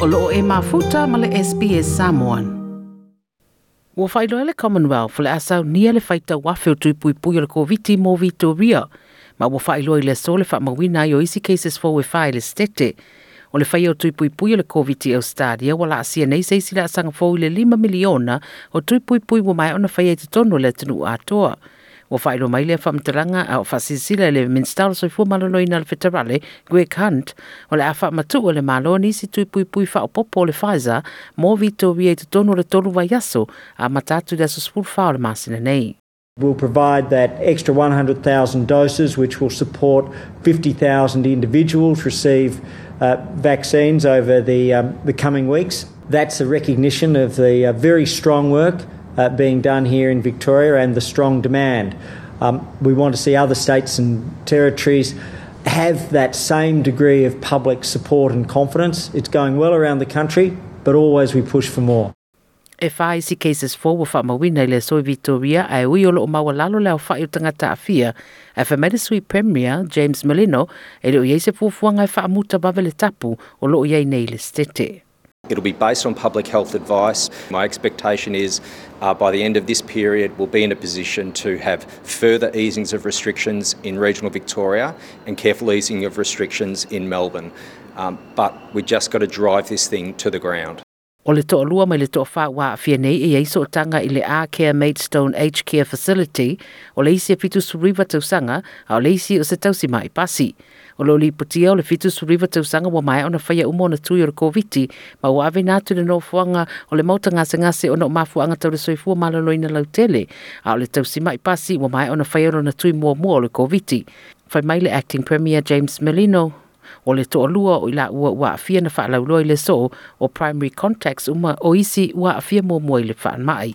o loo e mafuta ma le SPS Samoan. Ua whailoa le Commonwealth le asau nia le whaita wafeo tui pui pui o le COVID mō Vitoria, Ma ua whailoa i le so le whaamawina i o isi cases 4 e whae le stete. O le whaia o tui pui pui o le COVID o stadia wala asia nei seisi le asanga fōu i le 5 miliona o tui pui pui wa mai ona whaia i te tono le tunu atoa. Whaelo mai le whamtaranga a o le minstalo soi fu malolo ina le Greg Hunt, o le a o le malo nisi o le mō le tolu a matatu le le masina nei. We'll provide that extra 100,000 doses, which will support 50,000 individuals receive uh, vaccines over the, um, the coming weeks. That's a recognition of the uh, very strong work uh, being done here in Victoria and the strong demand. Um, we want to see other states and territories have that same degree of public support and confidence. It's going well around the country, but always we push for more. E whai si cases fo wa whamawina i le soi Victoria ai ui o lo o maua lalo leo whai o tangata a fia. E whamere sui Premier James Merlino e leo iei se fuafuanga e whaamuta bawe le tapu o lo o iei nei le stete. It'll be based on public health advice. My expectation is uh, by the end of this period, we'll be in a position to have further easings of restrictions in regional Victoria and careful easing of restrictions in Melbourne. Um, but we've just got to drive this thing to the ground. O le toa lua mai le toa wha wa fia nei e eiso tanga i le Arcare Maidstone Aged Care Facility o le isi e fitu suriva tausanga a o le isi o se tausi mai pasi. O lo liputia o le fitu suriva tausanga wa mai ona whaia umo na tui o le koviti, ma o ave nātu le no fuanga o le mauta ngase ngase o na mafuanga tau le soifua malalo ina lautele a o le tausi mai pasi wa mai ona whaia o na tui mua mua o le koviti. Whai mai le Acting Premier James Melino o le toʻalua o i laʻua ua afia na faalauloa i le soo o primary contacts uma o isi ua afia muamua i le faamaʻi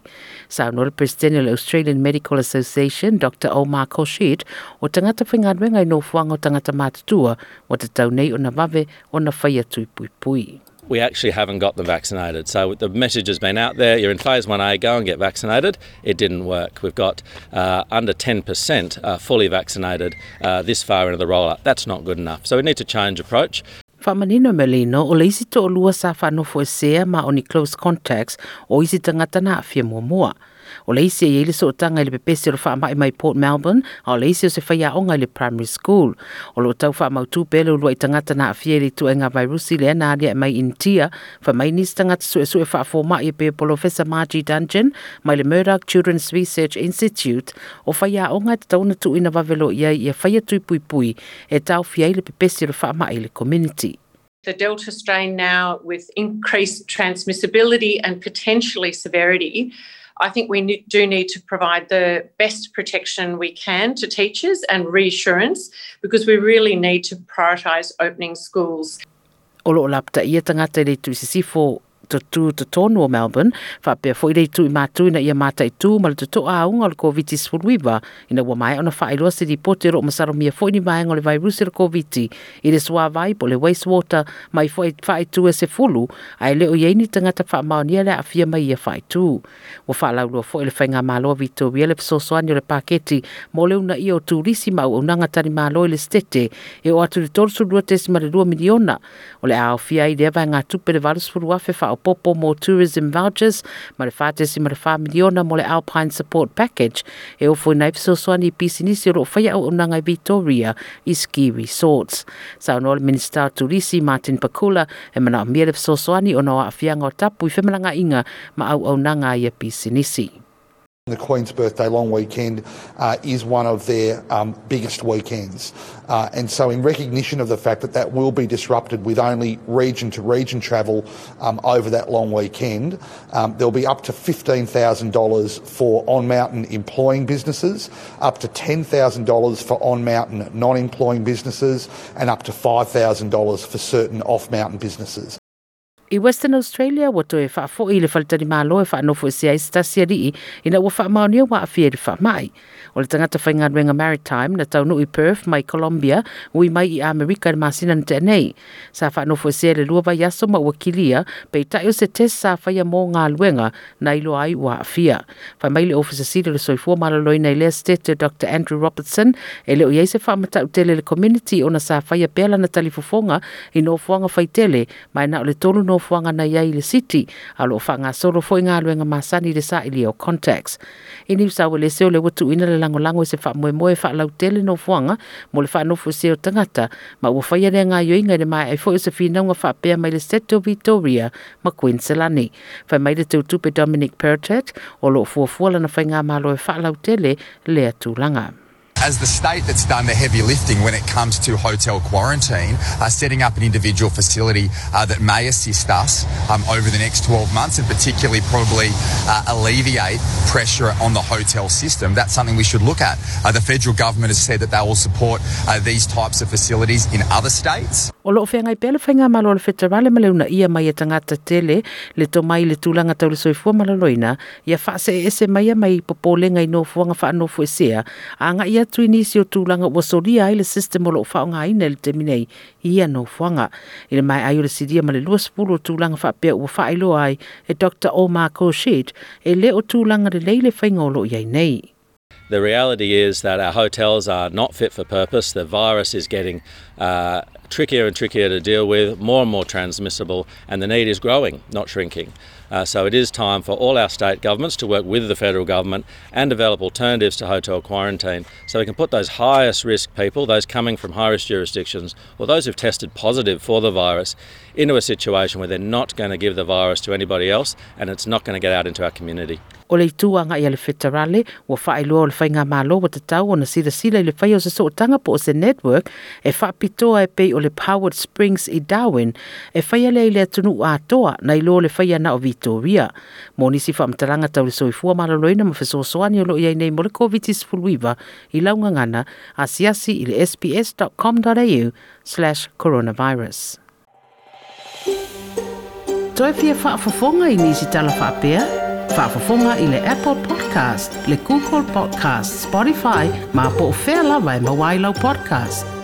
saunoa le president o le australian medical association dr omar koshid o tagata faigaluega i nofoaga o tagata matutua ua tatau nei ona vave ona faia tuipuipui we actually haven't got them vaccinated. So the message has been out there, you're in phase 1A, go and get vaccinated. It didn't work. We've got uh, under 10% uh, fully vaccinated uh, this far into the rollout. That's not good enough. So we need to change approach. O le isi sa ma o ni close contacts o isi na. O le isi e tanga pepesi o wha mai Port Melbourne, a o le isi o se whaia onga primary school. O lo tau wha mautu pele i tangata na afia i tu ngā virusi le ana alia mai intia, wha mai nis tangata wha pe Margie Danchin, mai le Murdoch Children's Research Institute, o whaia onga te tauna tu ina wawelo ia i a whaia tui pui pui, e tau fia pepesi o wha mai community. the Delta strain now with increased transmissibility and potentially severity, I think we do need to provide the best protection we can to teachers and reassurance because we really need to prioritise opening schools. lapta to tu to tonu o Melbourne. Fa pe fo ile tu ma tu na ia ma tai tu mal to to a un covid is for weba ina wa mai ona fa ilo city potero ma saro mia fo ni mai ngol vai rusi il covid. I is swa vai po le waste water mai fo fai tu se fulu. Ai le o ye ni tanga ta fa ma ni ala a fia mai ia fai tu. Wa fa la lo fo ile fa nga malo vi to vi ele so so ani le paketi mo le una io tu risi ma una nga tani malo ile stete. E o atu le torso duates ma le 2 miliona ole a fia ide va nga tu pe le valus fulu fa popo mo tourism vouchers. Ma le fatesi ma le fa miliona mo le Alpine Support Package. E ofo foi nai pisinisi ro whaia o nanga Victoria i ski resorts. Sa ono le minister turisi Martin Pakula e mana mia le so o noa a o tapu i whemalanga inga ma au au nanga i a pisinisi The Queen's birthday long weekend uh, is one of their um, biggest weekends. Uh, and so, in recognition of the fact that that will be disrupted with only region to region travel um, over that long weekend, um, there'll be up to $15,000 for on mountain employing businesses, up to $10,000 for on mountain non employing businesses, and up to $5,000 for certain off mountain businesses. I Western Australia, wa to e wha fo i le faltani malo e wha anofo e sea i stasia ri ina ua wha maonia wa a fia i wha mai. O le tangata whainga ruenga maritime na taunu i Perth mai Colombia ui mai i Amerika na masina na te nei. Sa wha anofo e sea le lua vai aso ma ua kilia pe i tai o se tes sa whaia mō ngā luenga na ilo ai wa a fia. Mai le sida le soifua malaloi na i lea state Dr. Andrew Robertson e le o iei se tele le community o na sa whaia pēla na talifofonga i no fuanga whaitele mai na o le tolu no no fuanga na iai le city a lo whanga foi fo ngā luenga masani le sa ili o contacts. I ni sa le seo le watu ina le lango lango se wha moe moe wha lau tele no fuanga mo le wha no fu o tangata ma ua whaia le ngā yoinga le mai ai fo isa whina unga wha pēr mai le Seto Victoria ma Queenselani. Whai mai le tautupe Dominic Pertet o lo fuafua lana whai malo e wha lau tele le atulanga. As the state that's done the heavy lifting when it comes to hotel quarantine, uh, setting up an individual facility uh, that may assist us um, over the next 12 months and particularly probably uh, alleviate pressure on the hotel system. That's something we should look at. Uh, the federal government has said that they will support uh, these types of facilities in other states. o loo feagai pea le faiga malo le fetarale ma leuna ia mai e tagata tele le tomai i le tulaga soifua ma laloina ia faaseese maia mai popolega i nofoaga faanofo esea agaʻi atu i nisi o tulaga ua solia ai le system o loo faaaogāina i le teminei. Ia nofoaga i le maeai o le silia ma le 20 o tulaga faapea ua faailoa ai e dr. Omar coshit e lē o tulaga lelei le faiga o loo iai nei. The reality is that our hotels are not fit for purpose. The virus is getting uh, trickier and trickier to deal with, more and more transmissible, and the need is growing, not shrinking. Uh, so it is time for all our state governments to work with the federal government and develop alternatives to hotel quarantine so we can put those highest risk people, those coming from high risk jurisdictions, or those who've tested positive for the virus, into a situation where they're not going to give the virus to anybody else and it's not going to get out into our community. O le tuanga ia le federale ua whaeloa o le whainga malo wa te tau o na sila sila i le whai o se sootanga po o se network e whapitoa e pei o le Howard Springs i Darwin e whaia le le atunu a toa na i lo le whaia na o Victoria. Mo nisi whamtalanga tau le soifua malaloina ma whesosoani o lo iai nei mo le COVID-19 i launga ngana a siasi i le sbs.com.au slash coronavirus. Toi fia whaafafonga i nisi tala whaapea? Whaafafonga i le Apple Podcast, le Google Podcast, Spotify, ma po o whea lawa e mawailau podcast.